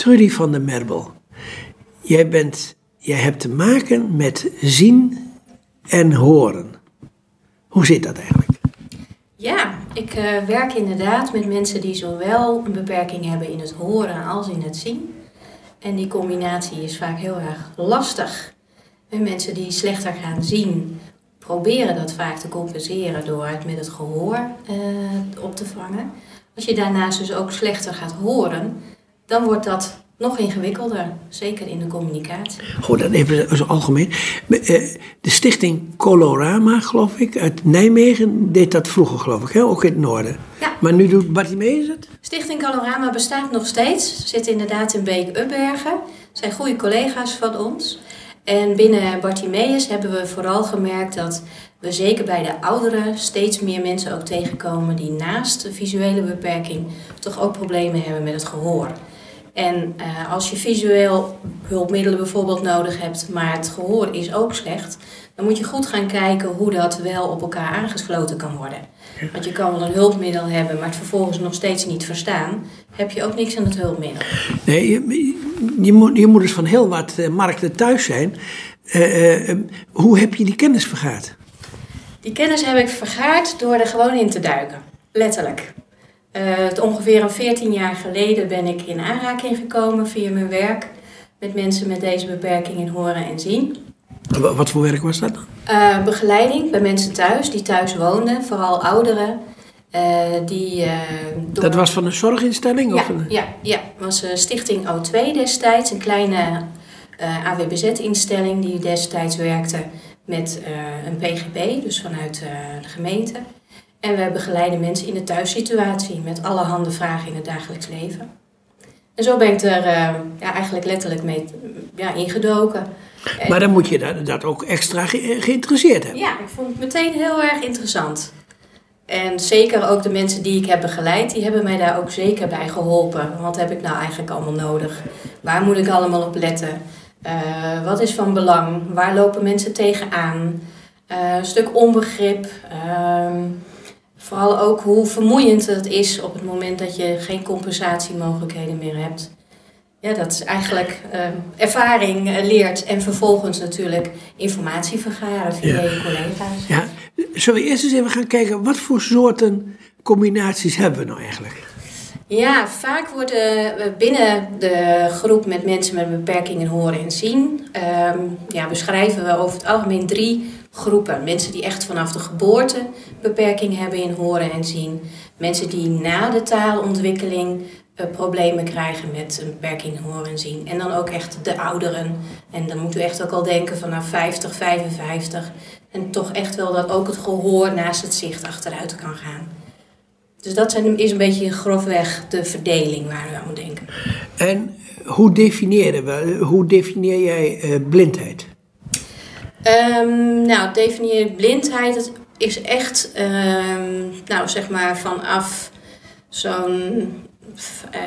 Trudy van der Merbel, jij, bent, jij hebt te maken met zien en horen. Hoe zit dat eigenlijk? Ja, ik uh, werk inderdaad met mensen die zowel een beperking hebben in het horen als in het zien. En die combinatie is vaak heel erg lastig. En mensen die slechter gaan zien, proberen dat vaak te compenseren door het met het gehoor uh, op te vangen. Als je daarnaast dus ook slechter gaat horen, dan wordt dat nog ingewikkelder, zeker in de communicatie. Goed, dan even zo algemeen. Eh, de stichting Colorama, geloof ik, uit Nijmegen, deed dat vroeger, geloof ik, hè? ook in het noorden. Ja. Maar nu doet Bartimeus het? Stichting Colorama bestaat nog steeds, zit inderdaad in Beek-Upbergen. zijn goede collega's van ons. En binnen Bartimeus hebben we vooral gemerkt dat we zeker bij de ouderen steeds meer mensen ook tegenkomen die naast de visuele beperking toch ook problemen hebben met het gehoor. En uh, als je visueel hulpmiddelen bijvoorbeeld nodig hebt, maar het gehoor is ook slecht, dan moet je goed gaan kijken hoe dat wel op elkaar aangesloten kan worden. Want je kan wel een hulpmiddel hebben, maar het vervolgens nog steeds niet verstaan, heb je ook niks aan het hulpmiddel. Nee, je, je, moet, je moet dus van heel wat uh, markten thuis zijn. Uh, hoe heb je die kennis vergaard? Die kennis heb ik vergaard door er gewoon in te duiken. Letterlijk. Uh, ongeveer een 14 jaar geleden ben ik in aanraking gekomen via mijn werk met mensen met deze beperking in horen en zien. Wat voor werk was dat dan? Uh, begeleiding bij mensen thuis die thuis woonden, vooral ouderen. Uh, die, door... Dat was van een zorginstelling? Ja, of een... ja, ja. was Stichting O2 destijds, een kleine AWBZ-instelling die destijds werkte met een PGB, dus vanuit de gemeente. En we begeleiden mensen in de thuissituatie met allerhande vragen in het dagelijks leven. En zo ben ik er uh, ja, eigenlijk letterlijk mee ja, ingedoken. Maar dan moet je dat, dat ook extra ge geïnteresseerd hebben. Ja, ik vond het meteen heel erg interessant. En zeker ook de mensen die ik heb begeleid, die hebben mij daar ook zeker bij geholpen. Wat heb ik nou eigenlijk allemaal nodig? Waar moet ik allemaal op letten? Uh, wat is van belang? Waar lopen mensen tegenaan? Uh, een stuk onbegrip. Uh, Vooral ook hoe vermoeiend het is op het moment dat je geen compensatiemogelijkheden meer hebt. Ja, dat is eigenlijk uh, ervaring uh, leert en vervolgens natuurlijk informatie vergaren via je collega's. Ja, zullen we eerst eens even gaan kijken wat voor soorten combinaties hebben we nou eigenlijk? Ja, vaak worden binnen de groep met mensen met beperkingen horen en zien, um, ja, beschrijven we over het algemeen drie groepen. Mensen die echt vanaf de geboorte beperking hebben in horen en zien. Mensen die na de taalontwikkeling uh, problemen krijgen met een beperking in horen en zien. En dan ook echt de ouderen. En dan moeten we echt ook al denken vanaf 50, 55. En toch echt wel dat ook het gehoor naast het zicht achteruit kan gaan. Dus dat zijn, is een beetje grofweg de verdeling waar we aan denken. En hoe definiëren we, hoe definieer jij uh, blindheid? Um, nou, definieer blindheid het is echt, um, nou zeg maar vanaf zo'n uh,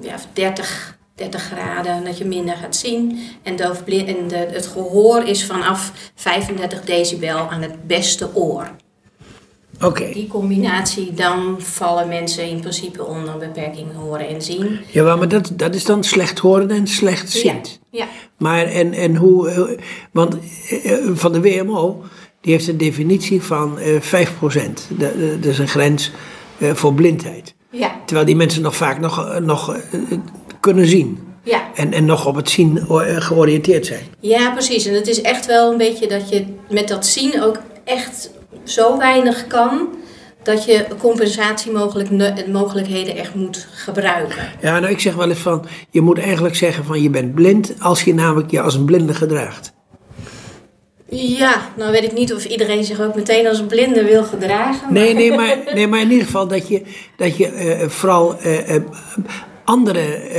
ja, 30, 30 graden dat je minder gaat zien. En, en de, het gehoor is vanaf 35 decibel aan het beste oor. Oké. Die combinatie, dan vallen mensen in principe onder beperking horen en zien. Ja, maar dat, dat is dan slecht horen en slecht zien. Ja, ja. Maar en, en hoe, want van de WMO, die heeft een definitie van uh, 5%. Dat, is een grens voor blindheid. Ja. Terwijl die mensen nog vaak nog, nog kunnen zien. Ja. En, en nog op het zien georiënteerd zijn. Ja, precies. En het is echt wel een beetje dat je met dat zien ook echt zo weinig kan dat je compensatiemogelijkheden echt moet gebruiken. Ja, nou ik zeg wel eens van, je moet eigenlijk zeggen van je bent blind als je namelijk je als een blinde gedraagt. Ja, nou weet ik niet of iedereen zich ook meteen als blinde wil gedragen. Maar... Nee, nee maar, nee, maar in ieder geval dat je, dat je uh, vooral uh, uh, andere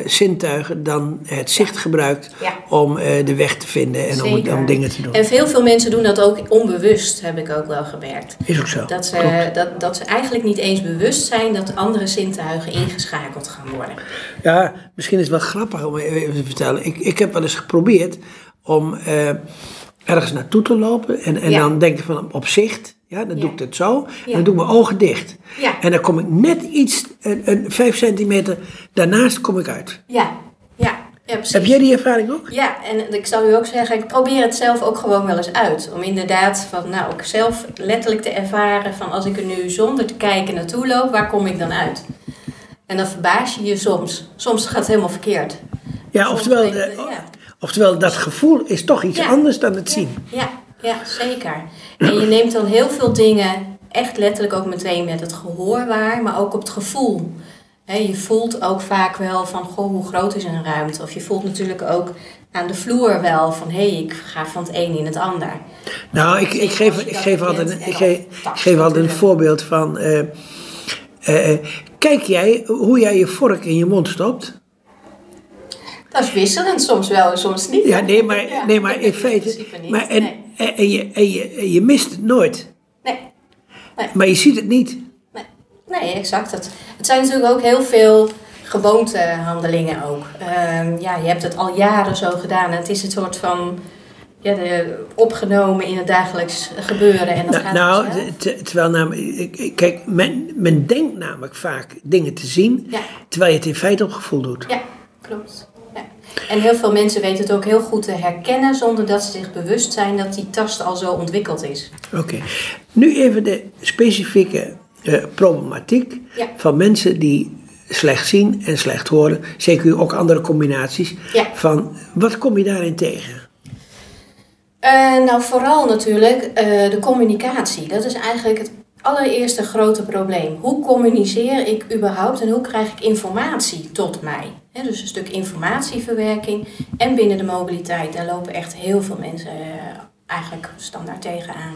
uh, zintuigen dan het zicht gebruikt ja. om uh, de weg te vinden en om, om, dingen te doen. En veel, veel mensen doen dat ook onbewust, heb ik ook wel gemerkt. Is ook zo. Dat ze, dat, dat ze eigenlijk niet eens bewust zijn dat andere zintuigen ingeschakeld gaan worden. Ja, misschien is het wel grappig om even te vertellen. Ik, ik heb wel eens geprobeerd om. Uh, ergens naartoe te lopen en, en Ja. dan denk ik van op zicht, ja, dan doe ik het zo, en dan doe ik mijn ogen dicht. Ja. En dan kom ik net iets, een, een vijf centimeter daarnaast kom ik uit. Ja, ja. Heb jij die ervaring ook? Ja, en ik zal u ook zeggen, ik probeer het zelf ook gewoon wel eens uit. Om inderdaad van, nou, ook zelf letterlijk te ervaren van als ik er nu zonder te kijken naartoe loop, waar kom ik dan uit? En dan verbaas je je soms. Soms gaat het helemaal verkeerd. Ja, Soms oftewel, je, eh, ja. oftewel dat gevoel is toch iets Ja. anders dan het zien. Ja, ja, zeker. En je neemt dan heel veel dingen echt letterlijk ook meteen met het gehoor waar, maar ook op het gevoel. Je voelt ook vaak wel van, goh, hoe groot is een ruimte? Of je voelt natuurlijk ook aan de vloer wel van, hé, hey, ik ga van het een in het ander. Nou, ik, ik, geef, ik geef altijd, een- en ik geef, ik geef altijd een voorbeeld van. eh, eh, eh, kijk jij hoe jij je vork in je mond stopt? Dat is wisselend soms wel en soms niet. Ja, nee, maar, Ja, nee, maar ik in weet het feite. niet. Maar en, nee. En, en je, en, je, en je mist het nooit. Nee. Maar je ziet het niet. Nee, nee exact. Het, het zijn natuurlijk ook heel veel gewoontehandelingen ook. Ehm, ja, je hebt het al jaren zo gedaan. Het is een soort van ja, de, opgenomen in het dagelijks gebeuren. En dat Nou, gaat nou, te- terwijl namelijk, kijk, men, men denkt namelijk vaak dingen te zien, Ja. terwijl je het in feite op gevoel doet. Ja, klopt. En heel veel mensen weten het ook heel goed te herkennen zonder dat ze zich bewust zijn dat die tast al zo ontwikkeld is. Oké. Nu even de specifieke eh, problematiek Ja. van mensen die slecht zien en slecht horen. Zeker ook andere combinaties. Ja. Van, wat kom je daarin tegen? Eh, nou, vooral natuurlijk eh, de communicatie. Dat is eigenlijk het allereerste grote probleem. Hoe communiceer ik überhaupt en hoe krijg ik informatie tot mij? Dus een stuk informatieverwerking en binnen de mobiliteit. Daar lopen echt heel veel mensen eh, eigenlijk standaard tegenaan.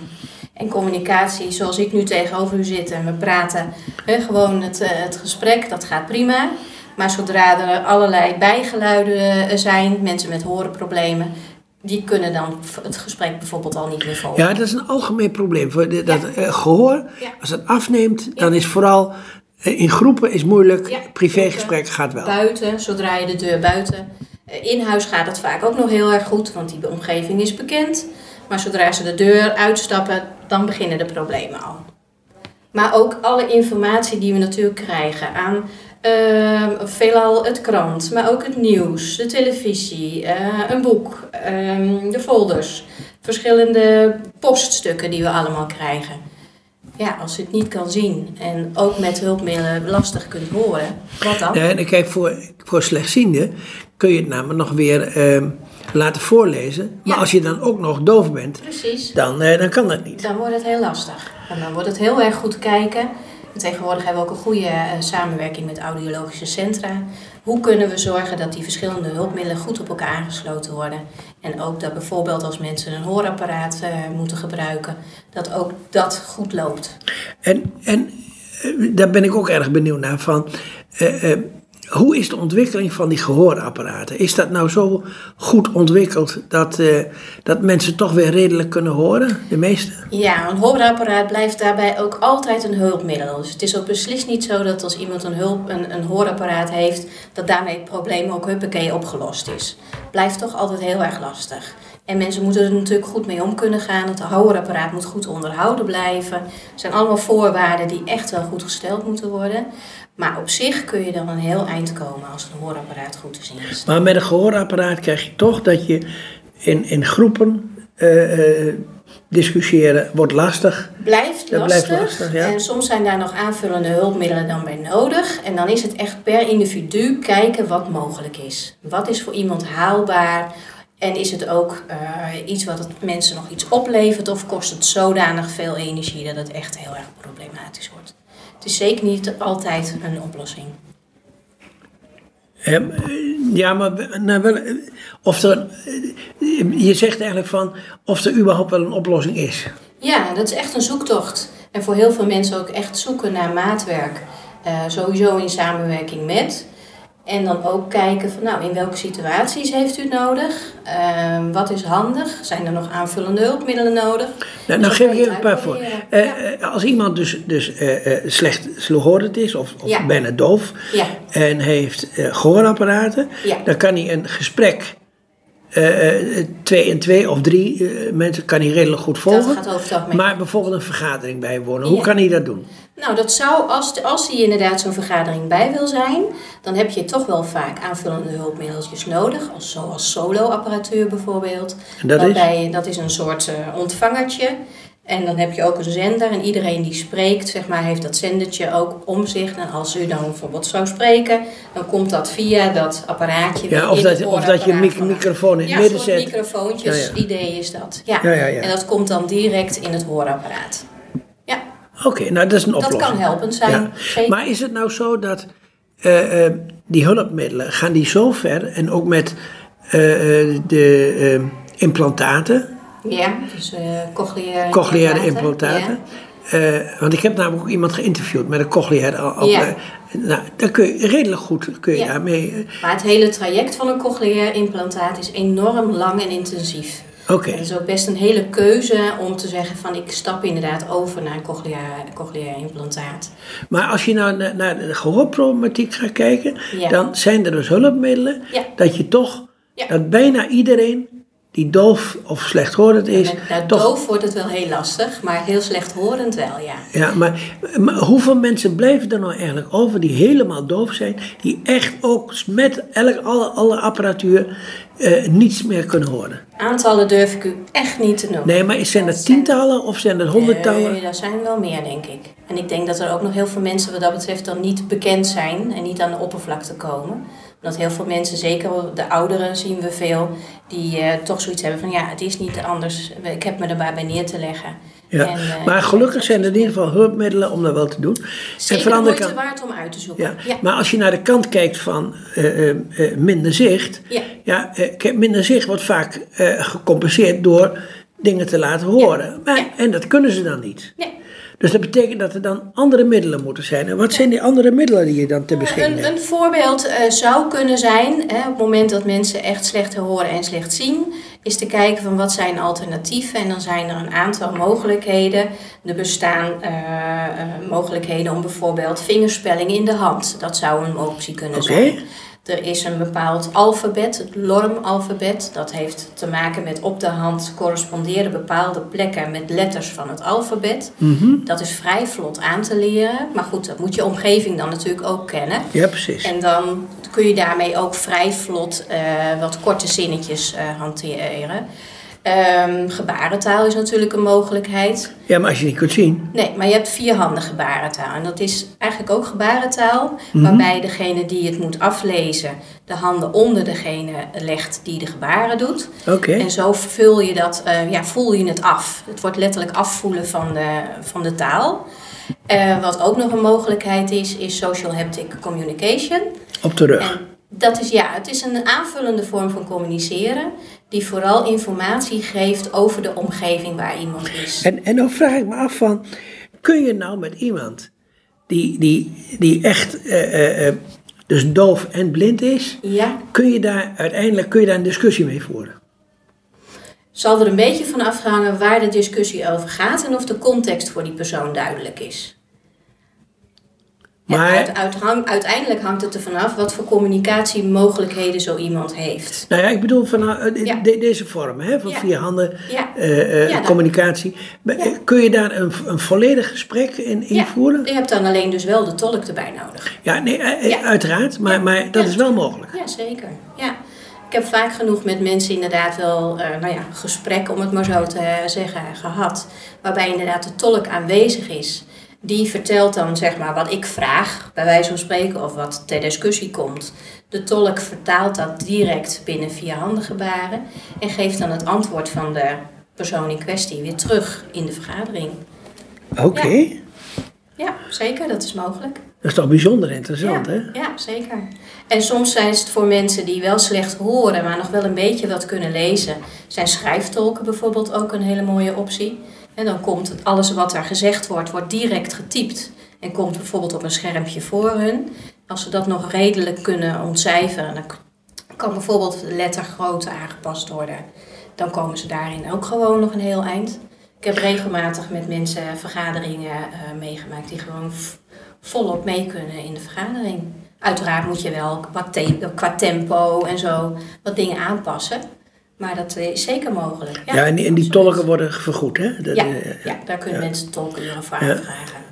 En communicatie, zoals ik nu tegenover u zit en we praten, gewoon het, eh, het gesprek, dat gaat prima. Maar zodra er allerlei bijgeluiden eh, zijn, mensen met horenproblemen, die kunnen dan het gesprek bijvoorbeeld al niet meer volgen. Ja, dat is een algemeen probleem. Dat eh, gehoor, Ja. als het afneemt, dan is vooral eh, in groepen is moeilijk. Privégesprek gaat wel. Buiten, zodra je de deur buiten. eh, In huis gaat het vaak ook nog heel erg goed, want die omgeving is bekend. Maar zodra ze de deur uitstappen, dan beginnen de problemen al. Maar ook alle informatie die we natuurlijk krijgen aan eh, veelal het krant, maar ook het nieuws, de televisie, eh, een boek, ehm, de folders, verschillende poststukken die we allemaal krijgen. Ja, als je het niet kan zien en ook met hulpmiddelen lastig kunt horen, wat dan? Nee, en kijk, voor, voor slechtzienden kun je het namelijk nog weer ehm, laten voorlezen. Maar Ja. als je dan ook nog doof bent, Precies. dan, eh, dan kan dat niet. Dan wordt het heel lastig. En dan wordt het heel erg goed kijken. En tegenwoordig hebben we ook een goede eh, samenwerking met audiologische centra. Hoe kunnen we zorgen dat die verschillende hulpmiddelen goed op elkaar aangesloten worden? En ook dat bijvoorbeeld als mensen een hoorapparaat eh, moeten gebruiken, dat ook dat goed loopt. En, en eh, daar ben ik ook erg benieuwd naar. Van, hoe is de ontwikkeling van die gehoorapparaten? Is dat nou zo goed ontwikkeld dat, eh, dat mensen toch weer redelijk kunnen horen? De meeste? Ja, een hoorapparaat blijft daarbij ook altijd een hulpmiddel. Dus het is ook beslist niet zo dat als iemand een, hulp, een, een hoorapparaat heeft, dat daarmee het probleem ook huppakee opgelost is. Blijft toch altijd heel erg lastig. En mensen moeten er natuurlijk goed mee om kunnen gaan. Het hoorapparaat moet goed onderhouden blijven. Het zijn allemaal voorwaarden die echt wel goed gesteld moeten worden. Maar op zich kun je dan een heel eind komen als een hoorapparaat goed te zien is. Maar met een gehoorapparaat krijg je toch dat je in, in groepen eh, discussiëren wordt lastig. Blijft Dat lastig. blijft lastig, ja. En soms zijn daar nog aanvullende hulpmiddelen dan bij nodig. En dan is het echt per individu kijken wat mogelijk is. Wat is voor iemand haalbaar? En is het ook eh, iets wat het mensen nog iets oplevert? Of kost het zodanig veel energie dat het echt heel erg problematisch wordt? Het is zeker niet altijd een oplossing. Ehm, eh, ja, maar nou, wel, eh, of er, eh, je zegt eigenlijk van of er überhaupt wel een oplossing is. Ja, dat is echt een zoektocht. En voor heel veel mensen ook echt zoeken naar maatwerk. Sowieso in samenwerking met. En dan ook kijken van, nou, in welke situaties heeft u het nodig? Ehm, wat is handig? Zijn er nog aanvullende hulpmiddelen nodig? Nou, geef ik even een paar voor. Eh, Ja. eh, als iemand dus, dus eh, slecht slowhorend is of, of Ja. bijna doof Ja, en heeft eh, gehoorapparaten, dan kan hij een gesprek eh, eh, twee en twee of drie eh, mensen kan hij redelijk goed volgen. gaat het algemeen. Maar bijvoorbeeld een vergadering bijwonen, hoe Ja. kan hij dat doen? Nou, dat zou, als, als hij inderdaad zo'n vergadering bij wil zijn, dan heb je toch wel vaak aanvullende hulpmiddeltjes nodig, als, zoals solo-apparatuur bijvoorbeeld. En dat is? Waarbij, dat is een soort eh, ontvangertje. En dan heb je ook een zender en iedereen die spreekt, zeg maar, heeft dat zendertje ook om zich. En als u dan bijvoorbeeld zou spreken, dan komt dat via dat apparaatje. Ja, of dat, of dat je mic- microfoon in het ja, midden zet. microfoontjes, Ja, ja. idee is dat. Ja. Ja, ja, ja. En dat komt dan direct in het hoorapparaat. Ja, Oké, nou dat is een dat oplossing. kan helpend zijn. Ja. Maar is het nou zo dat eh, eh, die hulpmiddelen, gaan die zo ver en ook met eh, de implantaten, Ja, dus eh cochleaire, cochleaire implantaten. eh, want ik heb namelijk ook iemand geïnterviewd met een cochleaire. al- Ja. eh, nou, dan kun je redelijk goed kun je Ja. daarmee. Maar het hele traject van een cochleair implantaat is enorm lang en intensief. Oké. Het is ook best een hele keuze om te zeggen van ik stap inderdaad over naar een cochleair, cochleair implantaat. Maar als je nou naar, naar de gehoorproblematiek gaat kijken, Ja. dan zijn er dus hulpmiddelen dat je toch, dat bijna iedereen die doof of slechthorend is, Met, nou, toch doof wordt het wel heel lastig, maar heel slechthorend wel, ja. Ja, maar, maar hoeveel mensen blijven er nou eigenlijk over die helemaal doof zijn, die echt ook met elk, alle, alle apparatuur eh, niets meer kunnen horen? Aantallen durf ik u echt niet te noemen. Nee, maar zijn Dat tientallen of zijn er honderdtallen? Nee, dat zijn wel meer, denk ik. En ik denk dat er ook nog heel veel mensen wat dat betreft dan niet bekend zijn en niet aan de oppervlakte komen. Omdat heel veel mensen, zeker de ouderen zien we veel, die eh, toch zoiets hebben van ja, het is niet anders. Ik heb me erbij bij neer te leggen. Ja, En, eh, maar gelukkig zijn er in ieder geval hulpmiddelen om dat wel te doen. Zeker van de de andere moeite kant- waard om uit te zoeken. Ja, Ja. maar als je naar de kant kijkt van eh, minder zicht, Ja. ja, minder zicht wordt vaak gecompenseerd door dingen te laten horen. Maar, Ja. En dat kunnen ze dan niet. Nee. Dus dat betekent dat er dan andere middelen moeten zijn. En wat zijn die andere middelen die je dan ter beschikking Een, hebt? een voorbeeld eh, zou kunnen zijn, hè, op het moment dat mensen echt slecht horen en slecht zien, is te kijken van wat zijn alternatieven. En dan zijn er een aantal mogelijkheden. Er bestaan eh, eh, mogelijkheden om bijvoorbeeld vingerspelling in de hand. Dat zou een optie kunnen zijn. Er is een bepaald alfabet, het LORM-alfabet. Dat heeft te maken met op de hand corresponderen bepaalde plekken met letters van het alfabet. Mhm. Dat is vrij vlot aan te leren. Maar goed, dat moet je omgeving dan natuurlijk ook kennen. Ja, precies. En dan kun je daarmee ook vrij vlot eh, wat korte zinnetjes eh, hanteren. Ehm, gebarentaal is natuurlijk een mogelijkheid. Ja, maar als je niet kunt zien. Nee, maar je hebt vierhanden gebarentaal. En dat is eigenlijk ook gebarentaal, Mhm. waarbij degene die het moet aflezen de handen onder degene legt die de gebaren doet. Oké. En zo vul je dat, eh, ja, voel je het af. Het wordt letterlijk afvoelen van de, van de taal. Eh, wat ook nog een mogelijkheid is, is social haptic communication. Op de rug. En dat is, ja, het is een aanvullende vorm van communiceren, die vooral informatie geeft over de omgeving waar iemand is. En, en dan vraag ik me af van, kun je nou met iemand die, die, die echt eh, eh, eh, dus doof en blind is, Ja, kun je daar uiteindelijk kun je daar een discussie mee voeren? zal er een beetje van afhangen waar de discussie over gaat en of de context voor die persoon duidelijk is. Maar- uit, uiteindelijk hangt het ervan af wat voor communicatiemogelijkheden zo iemand heeft. Nou ja, ik bedoel van eh, Ja. de- deze vorm hè, van Ja. vier handen Ja. eh, eh, communicatie. Kun je daar een, een volledig gesprek in invoeren? Je hebt dan alleen dus wel de tolk erbij nodig. Ja, nee, uiteraard, maar, maar dat is wel mogelijk. Ja, zeker. Ja. Ik heb vaak genoeg met mensen inderdaad wel, nou ja, gesprek om het maar zo te zeggen, gehad. Waarbij inderdaad de tolk aanwezig is. Die vertelt dan zeg maar wat ik vraag, bij wijze van spreken, of wat ter discussie komt. De tolk vertaalt dat direct binnen vier handengebaren en geeft dan het antwoord van de persoon in kwestie weer terug in de vergadering. Oké, Ja. Ja, zeker, dat is mogelijk. dat is toch bijzonder interessant, ja, hè? Ja, zeker. En soms zijn het voor mensen die wel slecht horen, maar nog wel een beetje wat kunnen lezen. Zijn schrijftolken bijvoorbeeld ook een hele mooie optie. En dan komt alles wat er gezegd wordt, wordt direct getypt. En komt bijvoorbeeld op een schermpje voor hun. Als ze dat nog redelijk kunnen ontcijferen, dan kan bijvoorbeeld de lettergrootte aangepast worden. Dan komen ze daarin ook gewoon nog een heel eind. Ik heb regelmatig met mensen vergaderingen eh, meegemaakt die gewoon volop mee kunnen in de vergadering. Uiteraard moet je wel qua tempo en zo wat dingen aanpassen. Maar dat is zeker mogelijk. Ja, en, die- en die absoluut. tolken worden vergoed, hè? Dat, Ja, eh, ja, daar kunnen mensen tolkuren voor Ja. aanvragen.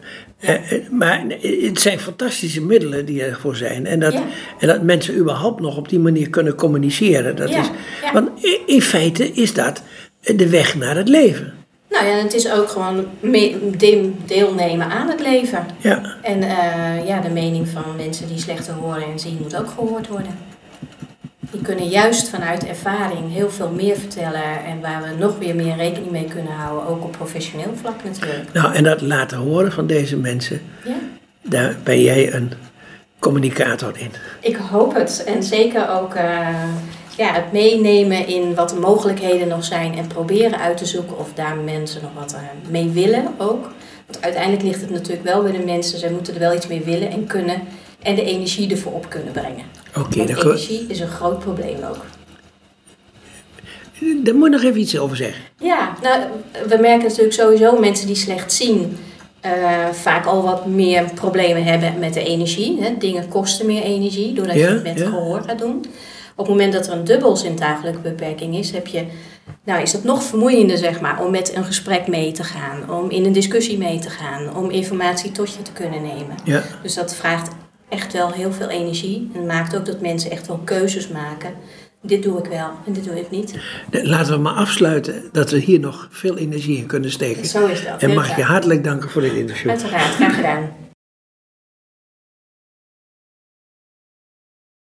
Eh, eh, Maar het zijn fantastische middelen die ervoor zijn. En dat, Ja. en dat mensen überhaupt nog op die manier kunnen communiceren. Dat Ja, is. Want in feite is dat de weg naar het leven. Nou ja, het is ook gewoon me- de- deelnemen aan het leven. Ja, En eh, ja, de mening van mensen die slechter horen en zien moet ook gehoord worden. Die kunnen juist vanuit ervaring heel veel meer vertellen en waar we nog weer meer rekening mee kunnen houden, ook op professioneel vlak natuurlijk. nou en dat laten horen van deze mensen, Ja, daar ben jij een communicator in. ik hoop het. En zeker ook eh, ja, het meenemen in wat de mogelijkheden nog zijn en proberen uit te zoeken of daar mensen nog wat eh, mee willen ook. Want uiteindelijk ligt het natuurlijk wel bij de mensen, zij moeten er wel iets mee willen en kunnen en de energie ervoor op kunnen brengen. Oké, kun- energie is een groot probleem ook. daar moet je nog even iets over zeggen. Ja, nou, we merken natuurlijk sowieso mensen die slecht zien eh, vaak al wat meer problemen hebben met de energie. Hè. Dingen kosten meer energie doordat Ja, je het met ja. gehoor gaat doen. Op het moment dat er een dubbel zintuigelijke beperking is, heb je, nou, is het nog vermoeiender zeg maar, om met een gesprek mee te gaan, om in een discussie mee te gaan, om informatie tot je te kunnen nemen. Ja, Dus dat vraagt echt wel heel veel energie en maakt ook dat mensen echt wel keuzes maken. Dit doe ik wel en dit doe ik niet. laten we maar afsluiten dat we hier nog veel energie in kunnen steken. Zo is dat. En mag ik je hartelijk danken voor dit interview. Uiteraard, graag gedaan.